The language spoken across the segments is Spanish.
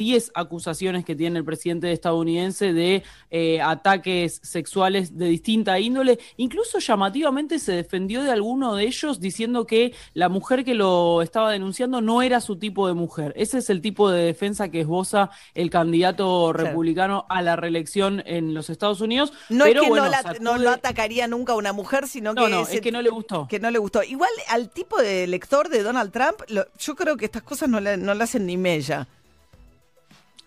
10 acusaciones que tiene el presidente estadounidense de eh, ataques sexuales de distinta índole. Incluso llamativamente se defendió de alguno de ellos diciendo que la mujer que lo estaba denunciando no era su tipo de mujer. Ese es el tipo de defensa que esboza el candidato republicano a la reelección en los Estados Unidos. No es que no, lo atacaría nunca a una mujer, sino que, no, es, que no le gustó. Que no le gustó. Igual al tipo de elector de Donald Trump, yo creo que estas cosas no le, no le hacen ni mella.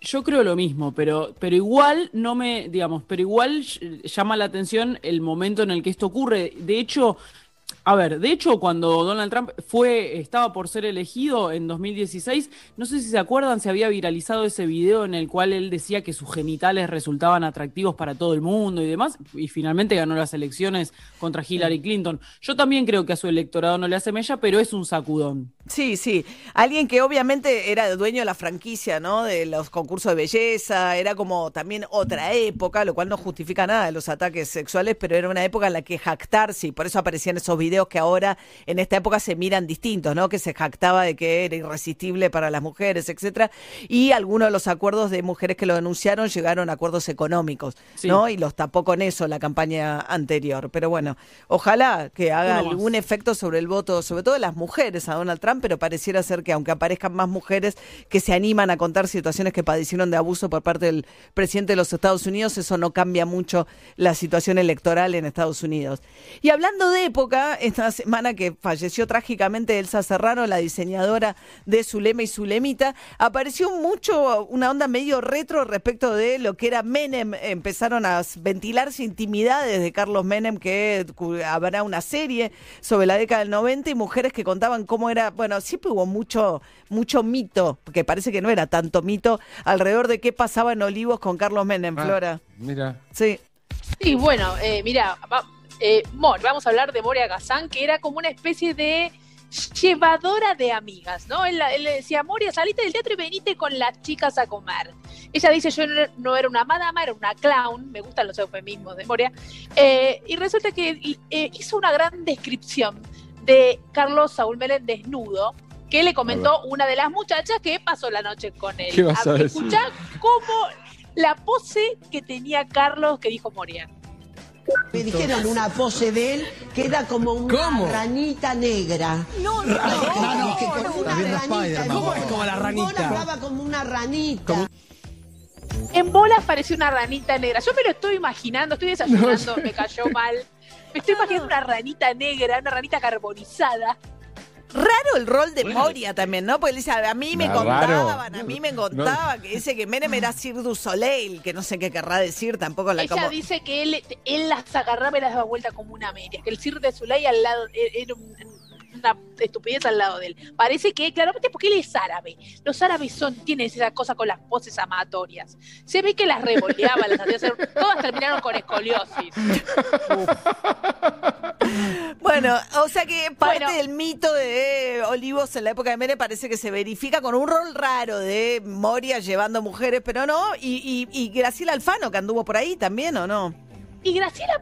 Yo creo lo mismo, pero, pero igual no me, digamos, pero igual llama la atención el momento en el que esto ocurre. De hecho, a ver, de hecho, cuando Donald Trump fue, estaba por ser elegido en 2016, no sé si se acuerdan, se había viralizado ese video en el cual él decía que sus genitales resultaban atractivos para todo el mundo y demás, y finalmente ganó las elecciones contra Hillary Clinton. Yo también creo que a su electorado no le hace mella, pero es un sacudón. Sí, sí. Alguien que obviamente era dueño de la franquicia, ¿no? De los concursos de belleza, era como también otra época, lo cual no justifica nada de los ataques sexuales, pero era una época en la que jactarse, y por eso aparecían esos videos que ahora en esta época se miran distintos, ¿no? Que se jactaba de que era irresistible para las mujeres, etcétera. Y algunos de los acuerdos de mujeres que lo denunciaron llegaron a acuerdos económicos, ¿no? Y los tapó con eso la campaña anterior. Pero bueno, ojalá que haga algún efecto sobre el voto, sobre todo de las mujeres a Donald Trump pero pareciera ser que aunque aparezcan más mujeres que se animan a contar situaciones que padecieron de abuso por parte del presidente de los Estados Unidos, eso no cambia mucho la situación electoral en Estados Unidos. Y hablando de época, esta semana que falleció trágicamente Elsa Serrano, la diseñadora de Zulema y Zulemita, apareció mucho una onda medio retro respecto de lo que era Menem. Empezaron a ventilarse intimidades de Carlos Menem, que habrá una serie sobre la década del 90 y mujeres que contaban cómo era bueno, siempre hubo mucho, mucho mito, porque parece que no era tanto mito, alrededor de qué pasaba en Olivos con Carlos Menem, ah, Flora. Mira. Sí. Sí, bueno, eh, mira, eh, vamos a hablar de Moria Gazán, que era como una especie de llevadora de amigas, ¿no? Él, le decía, Moria, salite del teatro y venite con las chicas a comer. Ella dice, yo no, era una madama, era una clown, me gustan los eufemismos de Moria, eh, y resulta que hizo una gran descripción de Carlos Saúl Menem desnudo, que le comentó una de las muchachas que pasó la noche con él. ¿Qué vas a? Escuchá cómo la pose que tenía Carlos que dijo Moria. Me dijeron una pose de él que era como una ranita negra. No, no, no, no, que como una ranita. ¿Cómo es como la ranita? Hablaba como una ranita. En bolas parecía una ranita negra. Yo me lo estoy imaginando, estoy desayunando, me cayó mal. Me estoy imaginando una ranita negra, una ranita carbonizada. Raro el rol de Moria también, ¿no? Porque él dice, a mí me contaban, a mí me contaban, que dice que Menem era Sir du Soleil, que no sé qué querrá decir tampoco la Ella dice que él, él las agarraba y las daba vuelta como una media, que el Sir de Soleil al lado e, era un, una estupidez al lado de él. Parece que, claramente, porque él es árabe. Los árabes son, tienen esa cosa con las poses amatorias. Se ve que las revoleaba, las hacía hacer, todas terminaron con escoliosis. Bueno, o sea que parte del mito de Olivos en la época de Mere parece que se verifica con un rol raro de Moria llevando mujeres, pero no, y, y Graciela Alfano que anduvo por ahí también, ¿o no? Y Graciela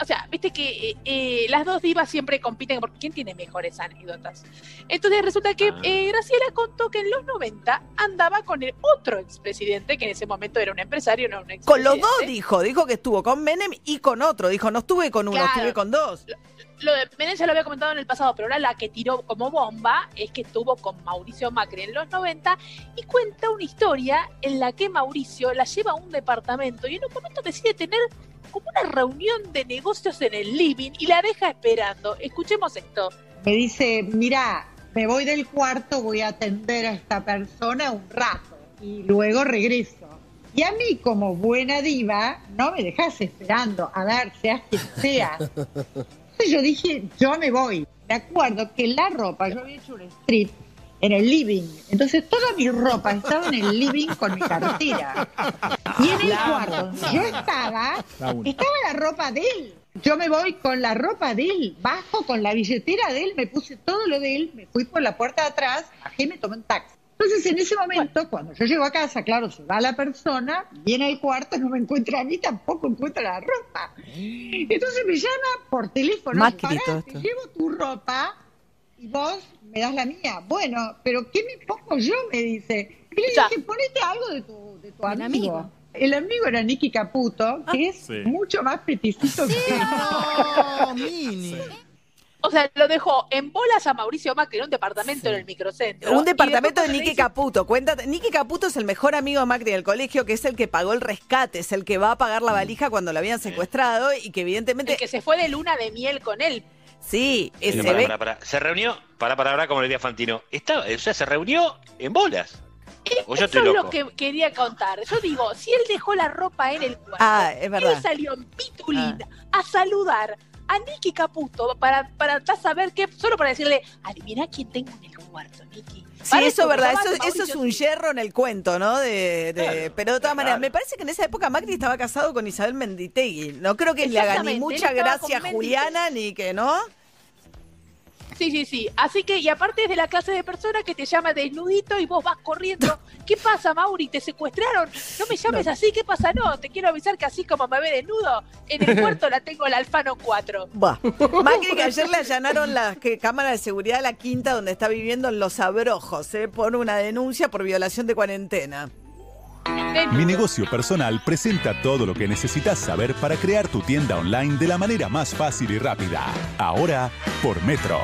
o sea, viste que eh, eh, las dos divas siempre compiten por quién tiene mejores anécdotas. Entonces resulta que ah. eh, Graciela contó que en los 90 andaba con el otro expresidente, que en ese momento era un empresario, no un expresidente. Con los dos dijo, dijo que estuvo con Menem y con otro, dijo, no estuve con uno, estuve con dos. Lo, de Menem ya lo había comentado en el pasado, pero ahora la que tiró como bomba es que estuvo con Mauricio Macri en los 90 y cuenta una historia en la que Mauricio la lleva a un departamento y en un momento decide tener como una reunión de negocios en el living y la deja esperando. Escuchemos esto. Me dice, mira, me voy del cuarto, voy a atender a esta persona un rato y luego regreso. Y a mí, como buena diva, no me dejas esperando. A ver, seas quien sea. Entonces yo dije, yo me voy. De acuerdo que la ropa, yo había hecho un street en el living. Entonces toda mi ropa estaba en el living con mi cartera. Y en el cuarto yo estaba, estaba la ropa de él. Yo me voy con la ropa de él, bajo con la billetera de él, me puse todo lo de él, me fui por la puerta de atrás, bajé y me tomé un taxi. Entonces, en ese momento, cuando yo llego a casa, claro, se va la persona, viene al cuarto, no me encuentra a mí, tampoco encuentra la ropa. Entonces me llama por teléfono, para, te llevo tu ropa y vos me das la mía. Bueno, pero ¿qué me pongo yo? Me dice. Y le Ya. dije, ponete algo de tu, de tu amigo. amigo. El amigo era Nicky Caputo, que es Sí. mucho más peticito que No, Mini. O sea, lo dejó en bolas a Mauricio Macri en un departamento en el microcentro. Un departamento de Nicky Caputo. Cuéntate, Nicky Caputo es el mejor amigo de Macri del colegio, que es el que pagó el rescate, es el que va a pagar la valija cuando lo habían secuestrado y que evidentemente. El que se fue de luna de miel con él. Sí, eh, Pero se reunió, para para para como le decía Fantino. Está, o sea, se reunió en bolas. O yo Eso es loco. lo que quería contar. Yo digo, si él dejó la ropa en el cuarto, Ah, es verdad. Ah. él salió en pitulín a saludar a Nicky Caputo para, para saber qué, solo para decirle, adivina quién tengo en el cuarto, Nicky. Sí, eso es verdad, eso, eso es un sí. yerro en el cuento, ¿no? De, de- Claro, pero de todas maneras, me parece que en esa época Macri estaba casado con Isabel Menditegui. No creo que le haga ni mucha gracia a Juliana ni que, ¿no? Sí, sí, sí. Así que, y aparte es de la clase de persona que te llama desnudito y vos vas corriendo. ¿Qué pasa, Mauri? ¿Te secuestraron? No me llames así, ¿qué pasa? No, te quiero avisar que así como me ve desnudo, en el cuarto la tengo la Alfano 4. Buah. Macri que ayer le allanaron la que- cámara de seguridad de la quinta donde está viviendo en Los Abrojos, ¿eh? por una denuncia por violación de cuarentena. Mi negocio personal presenta todo lo que necesitas saber para crear tu tienda online de la manera más fácil y rápida. Ahora por Metro.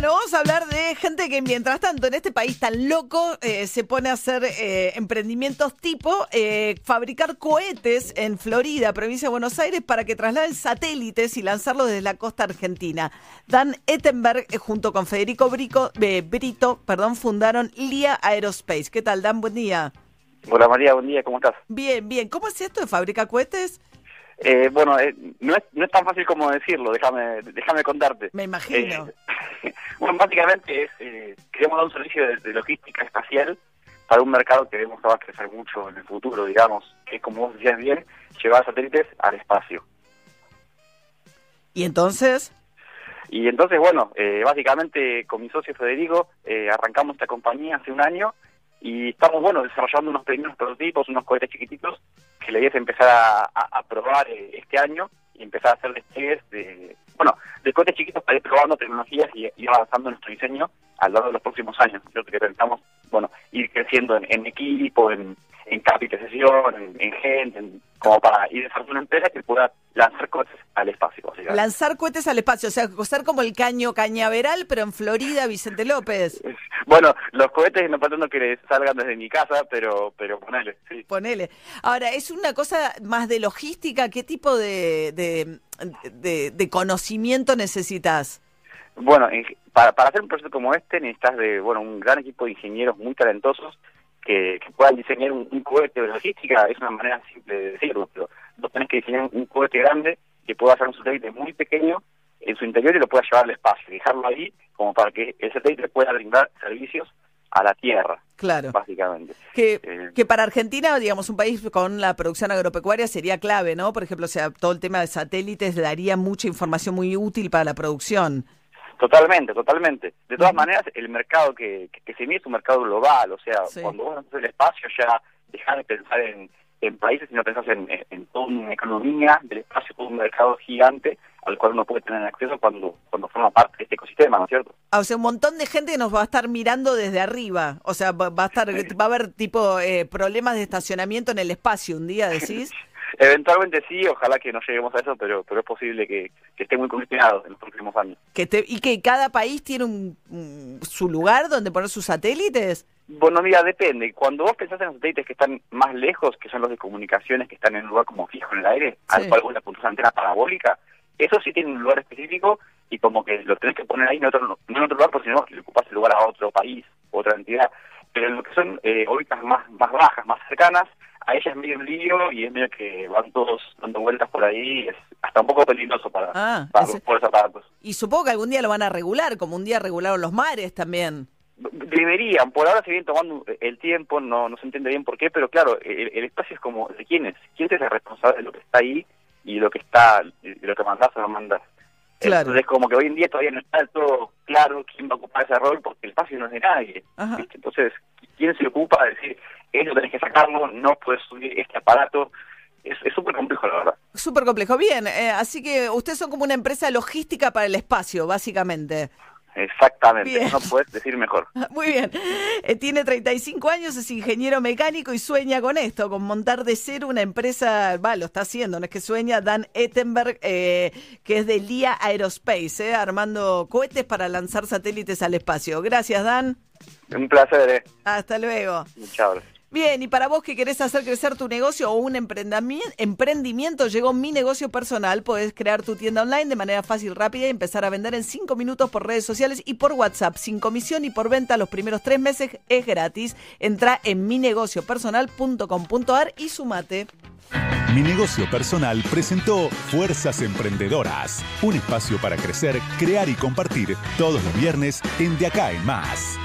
Bueno, vamos a hablar de gente que mientras tanto en este país tan loco eh, se pone a hacer eh, emprendimientos tipo eh, fabricar cohetes en Florida, provincia de Buenos Aires, para que trasladen satélites y lanzarlos desde la costa argentina. Dan Ettenberg eh, junto con Federico Brico, Brito perdón, fundaron LIA Aerospace. ¿Qué tal, Dan? Buen día. Hola María, buen día, ¿cómo estás? Bien, bien. ¿Cómo es esto de fabricar cohetes? Eh, bueno, eh, no, es, no es tan fácil como decirlo, déjame déjame contarte. Me imagino. Eh, bueno, básicamente es, eh, queremos dar un servicio de, de logística espacial para un mercado que vemos que va a crecer mucho en el futuro, digamos, que es como vos decías bien, llevar satélites al espacio. ¿Y entonces? Y entonces, bueno, eh, básicamente con mi socio Federico arrancamos esta compañía hace un año y estamos, bueno, desarrollando unos pequeños prototipos, unos cohetes chiquititos que la idea es empezar a, probar eh, este año y empezar a hacer despliegues de, bueno, de cohetes chiquitos para ir probando tecnologías y ir avanzando nuestro diseño a lo largo de los próximos años. Yo creo que pensamos, bueno, ir creciendo en, en equipo, en, en capitalización, en, en gente, en- como para ir desarrollando una empresa que pueda lanzar cohetes al espacio. Lanzar cohetes al espacio, o sea, ser como el caño cañaveral, pero en Florida, Vicente López. Bueno, los cohetes no pretendo que salgan desde mi casa, pero pero ponele, sí. Ponele. Ahora, es una cosa más de logística. ¿Qué tipo de, de, de- de conocimiento necesitas? Bueno, en- para, para hacer un proyecto como este necesitas de bueno un gran equipo de ingenieros muy talentosos que, que puedan diseñar un, un cohete de logística. Es una manera simple de decirlo, pero vos tenés que diseñar un cohete grande que pueda hacer un satélite muy pequeño en su interior y lo pueda llevar al espacio, dejarlo ahí como para que el satélite pueda brindar servicios a la Tierra, Claro. básicamente. Que, Eh, que para Argentina, digamos, un país con la producción agropecuaria sería clave, ¿no? Por ejemplo, o sea, todo el tema de satélites daría mucha información muy útil para la producción. Totalmente, totalmente. De todas maneras, el mercado que, que, que se mide es un mercado global, o sea, Sí. cuando vos haces el espacio ya dejar de pensar en, en países, sino pensás en, en, toda una economía del espacio, todo un mercado gigante al cual uno puede tener acceso cuando, cuando forma parte de este ecosistema, ¿no es cierto? Ah, O sea, un montón de gente nos va a estar mirando desde arriba. O sea, va, va a estar, va a haber tipo eh, problemas de estacionamiento en el espacio un día, decís. Eventualmente sí, ojalá que no lleguemos a eso, pero, pero es posible que, que esté muy congestionado en los próximos años. Que te- y que cada país tiene un, un- su lugar donde poner sus satélites. Bueno, mira, depende. Cuando vos pensás en los satélites que están más lejos, que son los de comunicaciones, que están en un lugar como fijo en el aire, al Sí. cual vos le apuntás antena parabólica, eso sí tiene un lugar específico y como que lo tenés que poner ahí, en otro, no en otro lugar, porque si no, le ocupás el lugar a otro país, otra entidad. Pero en lo que son eh, órbitas más, más bajas, más cercanas, a ella es medio un lío y es medio que van todos dando vueltas por ahí, es hasta un poco peligroso para, Ah, para los aparatos. Y supongo que algún día lo van a regular, como un día regularon los mares también. Deberían, por ahora se viene tomando el tiempo, no, no se entiende bien por qué, pero claro, el, el espacio es como de quién es, quién es el responsable de lo que está ahí y lo que está, lo que mandás o no mandás. Claro. Entonces como que hoy en día todavía no está todo claro quién va a ocupar ese rol porque el espacio no es de nadie. Entonces, ¿quién se ocupa de decir, eso tenés que sacarlo, no puedes subir este aparato? Es súper complejo, la verdad. Súper complejo. Bien, eh, así que ustedes son como una empresa logística para el espacio, básicamente. Exactamente, Bien. no puedes decir mejor. Muy bien. Eh, tiene 35 años, es ingeniero mecánico y sueña con esto, con montar de cero una empresa, va, lo está haciendo, no es que sueña, Dan Ettenberg, eh, que es de LIA Aerospace, eh, armando cohetes para lanzar satélites al espacio. Gracias, Dan. Un placer, eh. Hasta luego. Chao. Bien, y para vos que querés hacer crecer tu negocio o un emprendimiento, llegó mi negocio personal. Podés crear tu tienda online de manera fácil, rápida y empezar a vender en 5 minutos por redes sociales y por WhatsApp, sin comisión y por venta. Los primeros tres meses es gratis. Entra en minegociopersonal.com.ar y sumate. Mi negocio personal presentó Fuerzas Emprendedoras, un espacio para crecer, crear y compartir todos los viernes en De Acá en Más.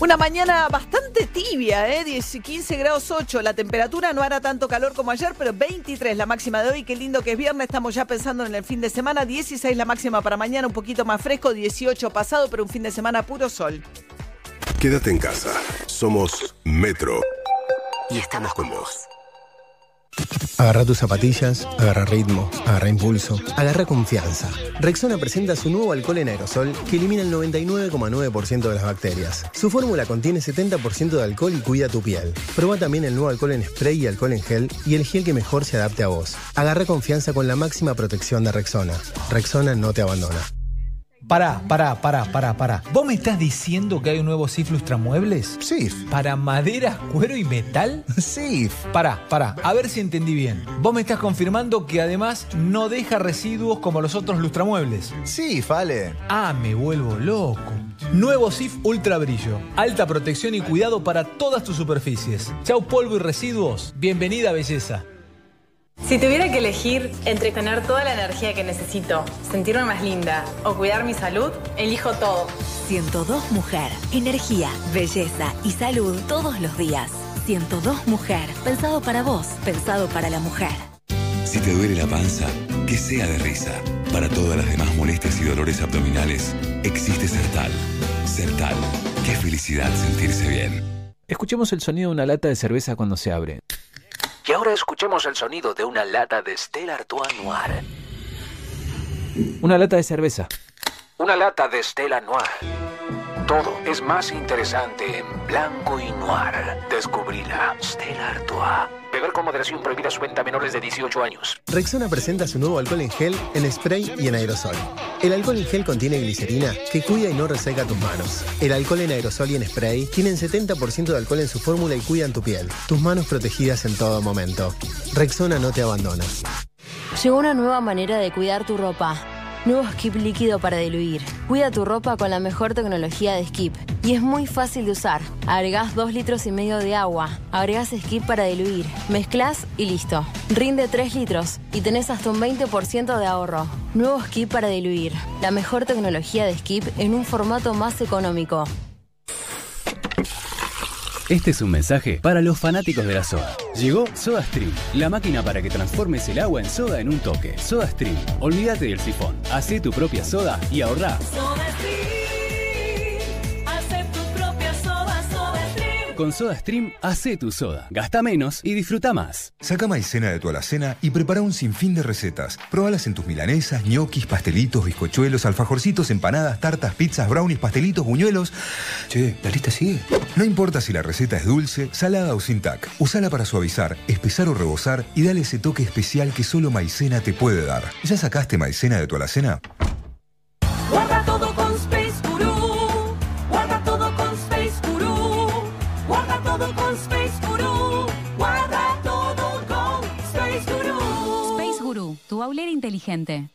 Una mañana bastante tibia, ¿eh? 10, 15 grados 8. La temperatura no hará tanto calor como ayer, pero 23 la máxima de hoy. Qué lindo que es viernes. Estamos ya pensando en el fin de semana. 16 la máxima para mañana, un poquito más fresco. 18 pasado, pero un fin de semana puro sol. Quédate en casa. Somos Metro. Y estamos con vos. Agarra tus zapatillas, agarra ritmo, agarra impulso, agarra confianza. Rexona presenta su nuevo alcohol en aerosol que elimina el 99,9% de las bacterias. Su fórmula contiene 70% de alcohol y cuida tu piel. Proba también el nuevo alcohol en spray y alcohol en gel y el gel que mejor se adapte a vos. Agarra confianza con la máxima protección de Rexona. Rexona no te abandona. Pará, pará, pará, pará, pará. ¿Vos me estás diciendo que hay un nuevo SIF Lustramuebles? SIF. ¿Para madera, cuero y metal? SIF. Pará, pará, a ver si entendí bien. Vos me estás confirmando que además no deja residuos como los otros lustramuebles. Sí, vale. Ah, me vuelvo loco. Nuevo SIF Ultra Brillo. Alta protección y cuidado para todas tus superficies. Chau polvo y residuos. Bienvenida belleza. Si tuviera que elegir entre tener toda la energía que necesito, sentirme más linda o cuidar mi salud, elijo todo. 102 Mujer. Energía, belleza y salud todos los días. 102 Mujer. Pensado para vos, pensado para la mujer. Si te duele la panza, que sea de risa. Para todas las demás molestias y dolores abdominales, existe Sertal. Sertal. Qué felicidad sentirse bien. Escuchemos el sonido de una lata de cerveza cuando se abre. Y ahora escuchemos el sonido de una lata de Stella Artois Noir. Una lata de cerveza. Una lata de Stella Noir. Todo es más interesante en blanco y noir. Descubrila. Stella Artois. Beber con moderación prohibida su venta a menores de 18 años. Rexona presenta su nuevo alcohol en gel, en spray y en aerosol. El alcohol en gel contiene glicerina que cuida y no reseca tus manos. El alcohol en aerosol y en spray tienen 70% de alcohol en su fórmula y cuidan tu piel. Tus manos protegidas en todo momento. Rexona no te abandona. Llegó una nueva manera de cuidar tu ropa. Nuevo Skip líquido para diluir. Cuida tu ropa con la mejor tecnología de Skip. Y es muy fácil de usar. Agregás 2 litros y medio de agua. Agregás Skip para diluir. Mezclas y listo. Rinde 3 litros y tenés hasta un 20% de ahorro. Nuevo Skip para diluir. La mejor tecnología de Skip en un formato más económico. Este es un mensaje para los fanáticos de la soda. Llegó SodaStream, la máquina para que transformes el agua en soda en un toque. SodaStream, olvídate del sifón, hacé tu propia soda y ahorrá. Hacer Con SodaStream, hacé tu soda, gasta menos y disfruta más. Saca maicena de tu alacena y prepara un sinfín de recetas. Probalas en tus milanesas, ñoquis, pastelitos, bizcochuelos, alfajorcitos, empanadas, tartas, pizzas, brownies, pastelitos, buñuelos. Che, la lista sigue. No importa si la receta es dulce, salada o sin tac. Usala para suavizar, espesar o rebosar y dale ese toque especial que solo maicena te puede dar. ¿Ya sacaste maicena de tu alacena? Tu aulera inteligente.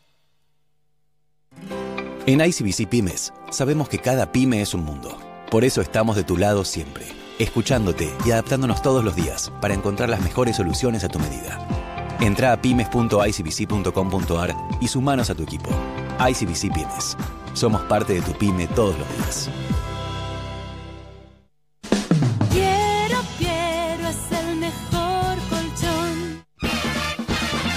En ICBC Pymes sabemos que cada pyme es un mundo. Por eso estamos de tu lado siempre, escuchándote y adaptándonos todos los días para encontrar las mejores soluciones a tu medida. Entra a pymes.icbc.com.ar y sumanos a tu equipo. ICBC Pymes. Somos parte de tu pyme todos los días. Quiero, quiero es el mejor colchón.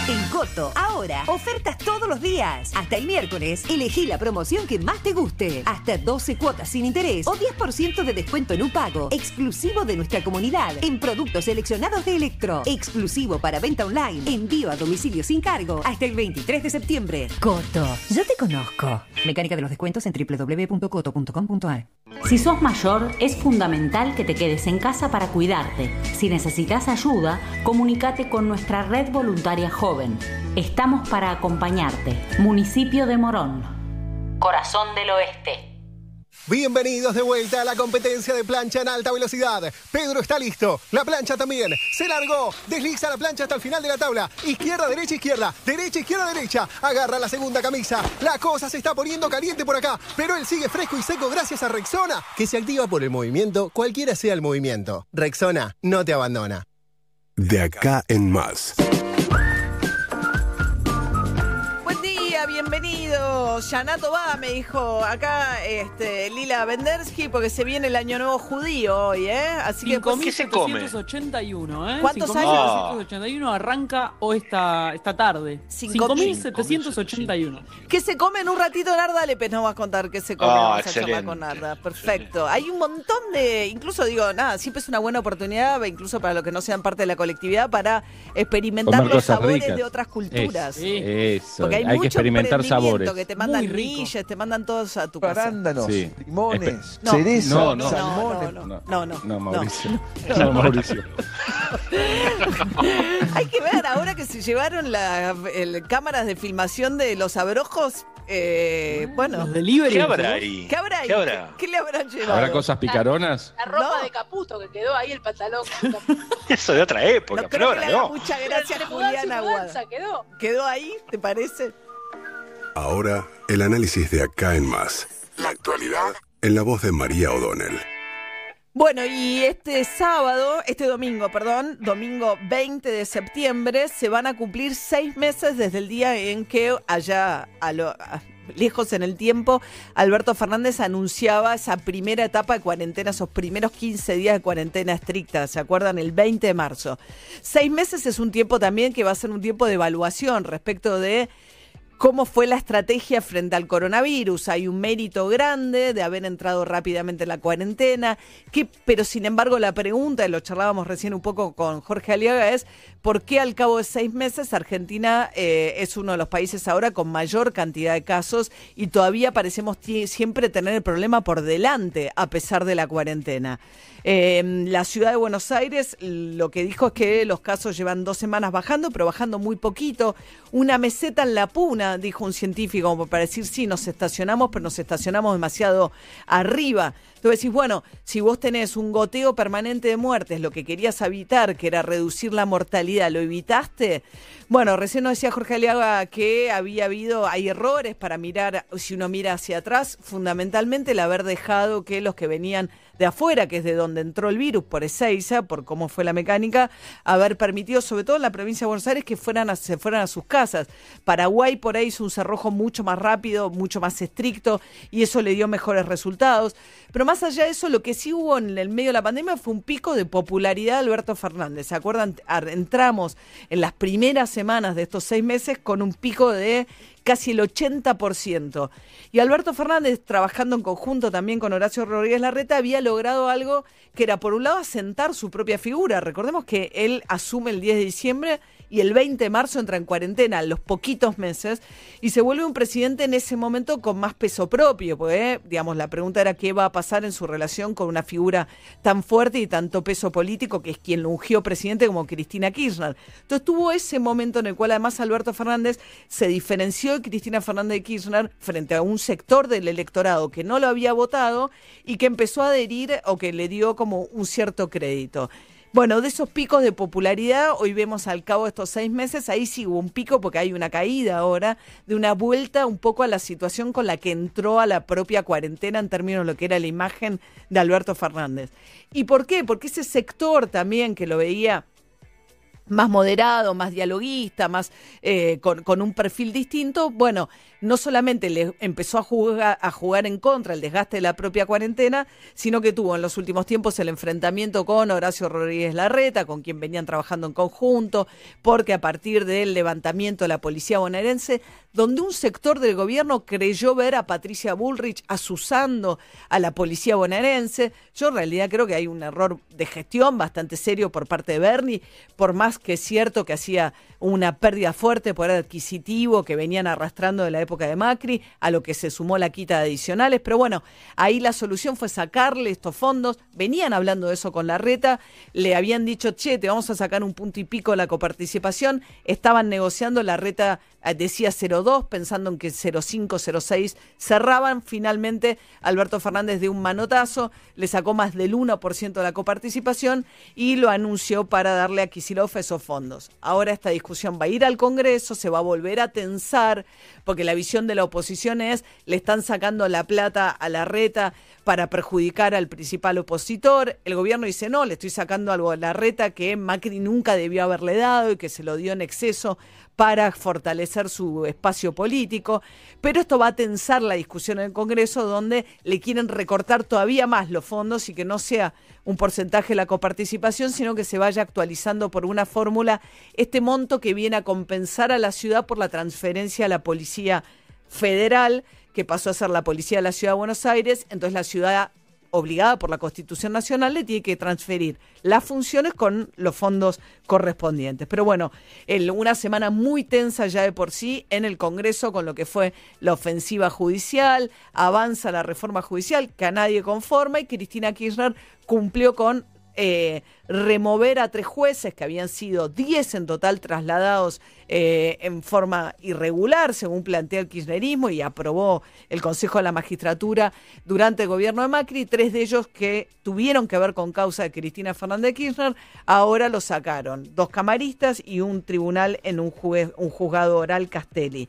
En Coto, ahora, ofertas todos todos los días. Hasta el miércoles, elegí la promoción que más te guste. Hasta 12 cuotas sin interés o 10% de descuento en un pago. Exclusivo de nuestra comunidad. En productos seleccionados de Electro. Exclusivo para venta online. Envío a domicilio sin cargo. Hasta el 23 de septiembre. Coto, yo te conozco. Mecánica de los descuentos en www.coto.com.ar. Si sos mayor, es fundamental que te quedes en casa para cuidarte. Si necesitas ayuda, comunícate con nuestra red voluntaria joven. Estamos para acompañarte. Municipio de Morón. Corazón del Oeste. Bienvenidos de vuelta a la competencia de plancha en alta velocidad. Pedro está listo. La plancha también. Se largó. Desliza la plancha hasta el final de la tabla. Izquierda, derecha, izquierda. Derecha, izquierda, derecha. Agarra la segunda camisa. La cosa se está poniendo caliente por acá. Pero él sigue fresco y seco gracias a Rexona, que se activa por el movimiento, cualquiera sea el movimiento. Rexona no te abandona. De acá en más. Yanato va, me dijo acá este, Lila Vendersky, porque se viene el año nuevo judío hoy, ¿eh? Así que pues, 5.781, ¿eh? ¿Cuántos años? 5.781 arranca hoy esta, esta tarde. 5.781. ¿Qué se come en un ratito, Narda Lepes nos va a contar qué se come. Ah, Vamos a charlar excelente. con Narda. Perfecto. Hay un montón de, incluso digo, nada, siempre es una buena oportunidad, incluso para los que no sean parte de la colectividad, para experimentar los sabores ricas. de otras culturas. Es- eso, Porque hay, hay, que experimentar emprendimiento sabores. que te mandan millas, te mandan todos a tu casa. Arándanos, Sí. limones, No. cereza, No, no. salmones. No, no, no, no. No, Mauricio. No. No, Mauricio. Hay que ver ahora que se llevaron las cámaras de filmación de los abrojos. eh, bueno, Los delivery. ¿Qué habrá ahí? ¿qué habrá ahí? ¿Qué habrá? ¿Qué le habrán llevado? ¿Habrá cosas picaronas? La ropa No. de Caputo que quedó ahí, el pantalón. Eso de otra época, No creo que Flora, le haga no. mucha gracia a Pero mudanza y Juliana Aguada. quedó. ¿Quedó ahí? ¿Te parece? Ahora, el análisis de acá en más. La actualidad en la voz de María O'Donnell. Bueno, y este sábado, este domingo, perdón, domingo 20 de septiembre, se van a cumplir seis meses desde el día en que allá, a lo, a- lejos en el tiempo, Alberto Fernández anunciaba esa primera etapa de cuarentena, esos primeros 15 días de cuarentena estricta, ¿se acuerdan? El 20 de marzo. Seis meses es un tiempo también que va a ser un tiempo de evaluación respecto de cómo fue la estrategia frente al coronavirus. Hay un mérito grande de haber entrado rápidamente en la cuarentena, pero sin embargo la pregunta, y lo charlábamos recién un poco con Jorge Aliaga, es por qué al cabo de seis meses Argentina eh, es uno de los países ahora con mayor cantidad de casos y todavía parecemos siempre tener el problema por delante a pesar de la cuarentena. Eh, la ciudad de Buenos Aires lo que dijo es que los casos llevan dos semanas bajando, pero bajando muy poquito. Una meseta en la puna, dijo un científico, como para decir, sí, nos estacionamos, pero nos estacionamos demasiado arriba. Entonces decís, bueno, si vos tenés un goteo permanente de muertes, lo que querías evitar, que era reducir la mortalidad, ¿lo evitaste? Bueno, recién nos decía Jorge Aliaga que había habido, hay errores para mirar, si uno mira hacia atrás, fundamentalmente el haber dejado que los que venían de afuera, que es de donde entró el virus, por Ezeiza, por cómo fue la mecánica, haber permitido, sobre todo en la provincia de Buenos Aires, que fueran a- se fueran a sus casas. Paraguay por ahí hizo un cerrojo mucho más rápido, mucho más estricto, y eso le dio mejores resultados. Pero más allá de eso, lo que sí hubo en el medio de la pandemia fue un pico de popularidad de Alberto Fernández. ¿Se acuerdan? Entramos en las primeras semanas de estos seis meses con un pico de casi el 80%. Y Alberto Fernández, trabajando en conjunto también con Horacio Rodríguez Larreta, había logrado algo que era, por un lado, asentar su propia figura. Recordemos que él asume el 10 de diciembre y el 20 de marzo entra en cuarentena, los poquitos meses, y se vuelve un presidente en ese momento con más peso propio, porque, digamos, la pregunta era qué va a pasar en su relación con una figura tan fuerte y tanto peso político, que es quien lo ungió presidente como Cristina Kirchner. Entonces tuvo ese momento en el cual además Alberto Fernández se diferenció de Cristina Fernández de Kirchner frente a un sector del electorado que no lo había votado y que empezó a adherir o que le dio como un cierto crédito. Bueno, de esos picos de popularidad, hoy vemos al cabo de estos seis meses, ahí sí hubo un pico porque hay una caída ahora, de una vuelta un poco a la situación con la que entró a la propia cuarentena en términos de lo que era la imagen de Alberto Fernández. ¿Y por qué? Porque ese sector también que lo veía más moderado, más dialoguista, más eh, con, un perfil distinto, bueno, no solamente le empezó a jugar, a jugar en contra el desgaste de la propia cuarentena, sino que tuvo en los últimos tiempos el enfrentamiento con Horacio Rodríguez Larreta, con quien venían trabajando en conjunto, porque a partir del levantamiento de la policía bonaerense, donde un sector del gobierno creyó ver a Patricia Bullrich asusando a la policía bonaerense, yo en realidad creo que hay un error de gestión bastante serio por parte de Bernie, por más que es cierto que hacía una pérdida fuerte por adquisitivo que venían arrastrando de la época de Macri, a lo que se sumó la quita de adicionales, pero bueno, ahí la solución fue sacarle estos fondos, venían hablando de eso con la reta, le habían dicho, che, te vamos a sacar un punto y pico la coparticipación, estaban negociando, la reta decía 0,2, pensando en que 0,5, 0,6 cerraban, finalmente Alberto Fernández de un manotazo le sacó más del 1% de la coparticipación y lo anunció para darle a Kicillof esos fondos. Ahora esta discusión va a ir al Congreso, se va a volver a tensar, porque la visión de la oposición es, le están sacando la plata a la reta para perjudicar al principal opositor. El gobierno dice, no, le estoy sacando algo a la reta que Macri nunca debió haberle dado y que se lo dio en exceso para fortalecer su espacio político, pero esto va a tensar la discusión en el Congreso donde le quieren recortar todavía más los fondos y que no sea un porcentaje la coparticipación, sino que se vaya actualizando por una fórmula este monto que viene a compensar a la ciudad por la transferencia a la Policía Federal, que pasó a ser la Policía de la Ciudad de Buenos Aires, entonces la ciudad obligada por la Constitución Nacional, le tiene que transferir las funciones con los fondos correspondientes. Pero bueno, una semana muy tensa ya de por sí en el Congreso con lo que fue la ofensiva judicial, avanza la reforma judicial que a nadie conforma y Cristina Kirchner cumplió con eh, remover a tres jueces, que habían sido diez en total trasladados eh, en forma irregular, según plantea el kirchnerismo y aprobó el Consejo de la Magistratura durante el gobierno de Macri, tres de ellos que tuvieron que ver con causa de Cristina Fernández de Kirchner, ahora lo sacaron, dos camaristas y un tribunal en un, un juzgado oral Castelli.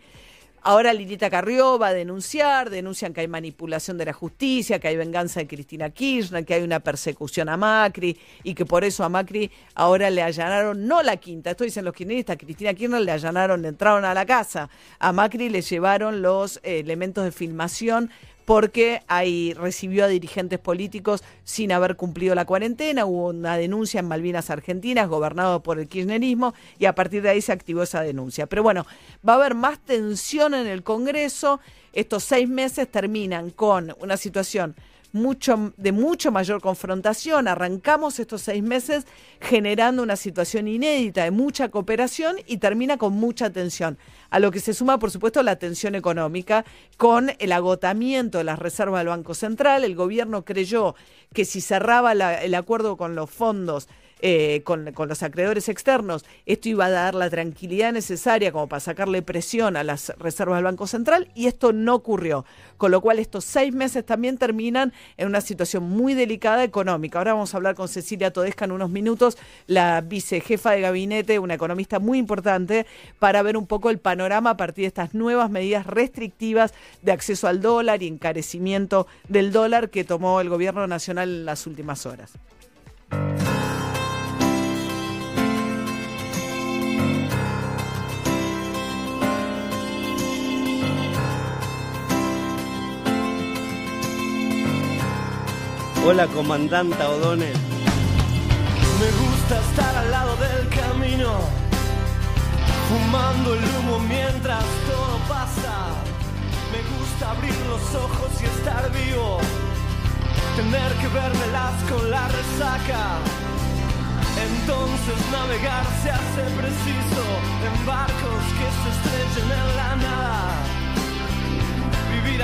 Ahora Lilita Carrió va a denunciar, denuncian que hay manipulación de la justicia, que hay venganza de Cristina Kirchner, que hay una persecución a Macri y que por eso a Macri ahora le allanaron, no la quinta, esto dicen los kirchneristas, Cristina Kirchner le allanaron, le entraron a la casa, a Macri le llevaron los eh, elementos de filmación porque ahí recibió a dirigentes políticos sin haber cumplido la cuarentena, hubo una denuncia en Malvinas Argentinas, gobernado por el kirchnerismo, y a partir de ahí se activó esa denuncia. Pero bueno, va a haber más tensión en el Congreso, estos seis meses terminan con una situación de mucho mayor confrontación. Arrancamos estos seis meses generando una situación inédita de mucha cooperación y termina con mucha tensión. A lo que se suma, por supuesto, la tensión económica con el agotamiento de las reservas del Banco Central. El gobierno creyó que si cerraba el acuerdo con los fondos eh, con, con, los acreedores externos, esto iba a dar la tranquilidad necesaria como para sacarle presión a las reservas del Banco Central y esto no ocurrió. Con lo cual estos seis meses también terminan en una situación muy delicada económica. Ahora vamos a hablar con Cecilia Todesca en unos minutos, la vicejefa de gabinete, una economista muy importante, para ver un poco el panorama a partir de estas nuevas medidas restrictivas de acceso al dólar y encarecimiento del dólar que tomó el gobierno nacional en las últimas horas. Hola, comandante O'Donnell. Me gusta estar al lado del camino, fumando el humo mientras todo pasa. Me gusta abrir los ojos y estar vivo, tener que vermelas con la resaca. Entonces navegar se hace preciso en barcos que se estrechen en la nada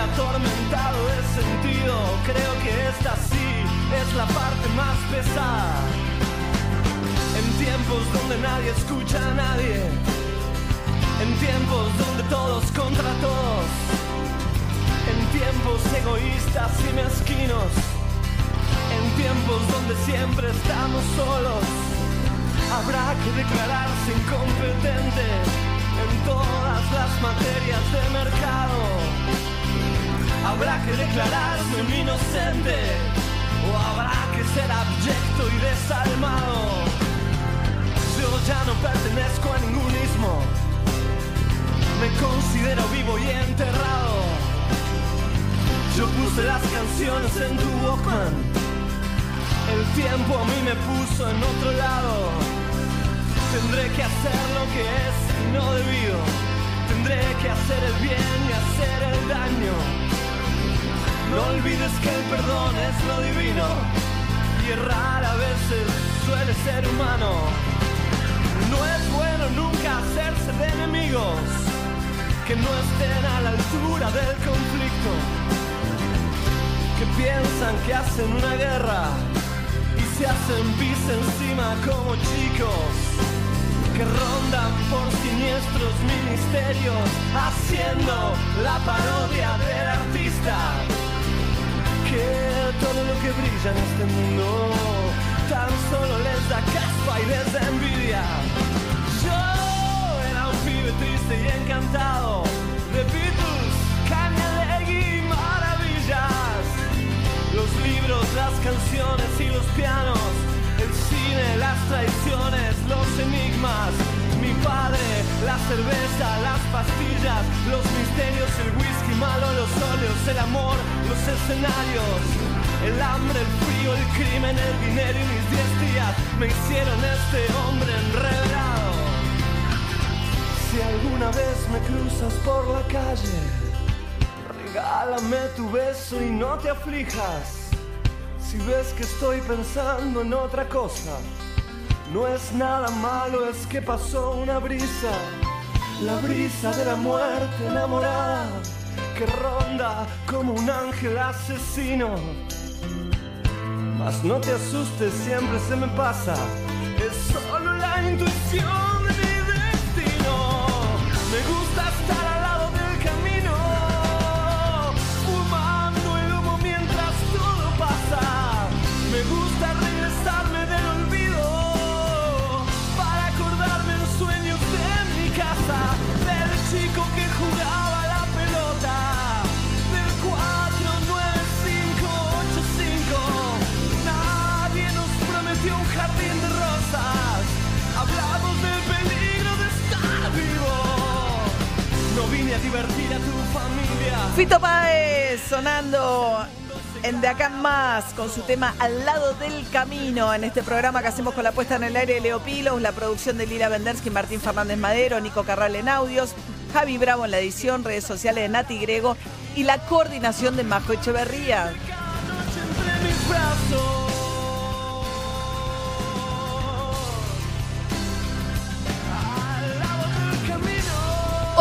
atormentado es sentido. Creo que esta sí es la parte más pesada. En tiempos donde nadie escucha a nadie. En tiempos donde todos contra todos. En tiempos egoístas y mezquinos. En tiempos donde siempre estamos solos. Habrá que declararse incompetente en todas las materias de mercado habrá que declararse un inocente o habrá que ser abyecto y desalmado. Yo ya no pertenezco a ningún ismo, me considero vivo y enterrado. Yo puse las canciones en tu Walkman, el tiempo a mí me puso en otro lado. Tendré que hacer lo que es y no debido, tendré que hacer el bien y hacer el daño. No olvides que el perdón es lo divino. Y errar a veces suele ser humano. No es bueno nunca hacerse de enemigos que no estén a la altura del conflicto. Que piensan que hacen una guerra y se hacen pis encima como chicos. Que rondan por siniestros ministerios haciendo la parodia del artista. Que todo lo que brilla en este mundo tan solo les da caspa y les da envidia. Yo era un pibe triste y encantado de Beatles, Cañalegui y maravillas. Los libros, las canciones y los pianos, el cine, las traiciones, los enigmas. Mi padre, la cerveza, las pastillas, los misterios, el whisky los óleos, el amor, los escenarios. El hambre, el frío, el crimen, el dinero y mis diez días me hicieron este hombre enredado. Si alguna vez me cruzas por la calle, regálame tu beso y no te aflijas. Si ves que estoy pensando en otra cosa, no es nada malo, es que pasó una brisa, la brisa de la muerte enamorada, que ronda como un ángel asesino. Mas no te asustes, siempre se me pasa. Es solo la intuición Fito Páez sonando en De Acá Más con su tema Al lado del camino en este programa que hacemos con la puesta en el aire de Leo Pilos, la producción de Lila Vendersky, Martín Fernández Madero, Nico Carral en audios, Javi Bravo en la edición, redes sociales de Nati Grego y la coordinación de Majo Echeverría.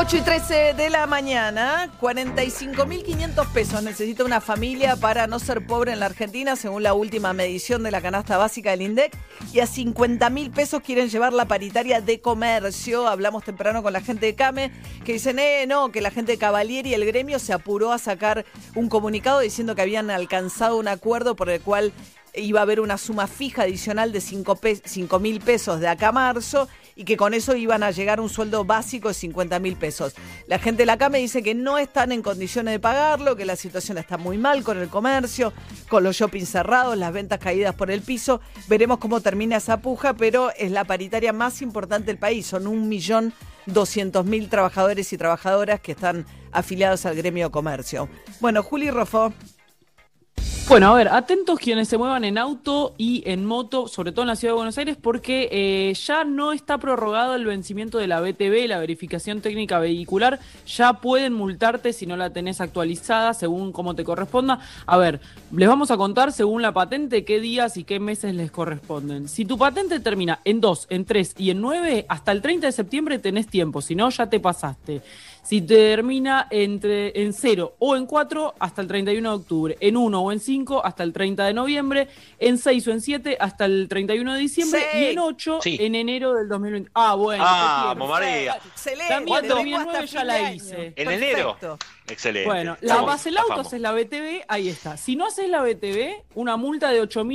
8 y 13 de la mañana, 45.500 pesos necesita una familia para no ser pobre en la Argentina, según la última medición de la canasta básica del INDEC, y a 50.000 pesos quieren llevar la paritaria de comercio. Hablamos temprano con la gente de CAME, que dicen, eh, no, que la gente de Cavalieri y el gremio se apuró a sacar un comunicado diciendo que habían alcanzado un acuerdo por el cual iba a haber una suma fija adicional de 5 mil pesos de acá a marzo y que con eso iban a llegar un sueldo básico de 50 mil pesos. La gente de la CAME dice que no están en condiciones de pagarlo, que la situación está muy mal con el comercio, con los shoppings cerrados, las ventas caídas por el piso. Veremos cómo termina esa puja, pero es la paritaria más importante del país. Son un millón doscientos mil trabajadores y trabajadoras que están afiliados al gremio comercio. Bueno, Juli Rofo. Bueno, a ver, atentos quienes se muevan en auto y en moto, sobre todo en la ciudad de Buenos Aires, porque eh, ya no está prorrogado el vencimiento de la BTV, la verificación técnica vehicular. Ya pueden multarte si no la tenés actualizada, según cómo te corresponda. A ver, les vamos a contar según la patente qué días y qué meses les corresponden. Si tu patente termina en 2, en 3 y en 9, hasta el 30 de septiembre tenés tiempo, si no, ya te pasaste. Si termina entre, en 0 o en 4 hasta el 31 de octubre, en 1 o en 5 hasta el 30 de noviembre, en 6 o en 7 hasta el 31 de diciembre Sí. y en 8 Sí. en enero del 2020. Ah, bueno. Ah. María. Excelente. También tengo 2009 hasta ya la hice. En enero. Excelente. Bueno, la Vamos, base el auto zafamos. haces la BTV, ahí está. Si no haces la BTV, una multa de 8.000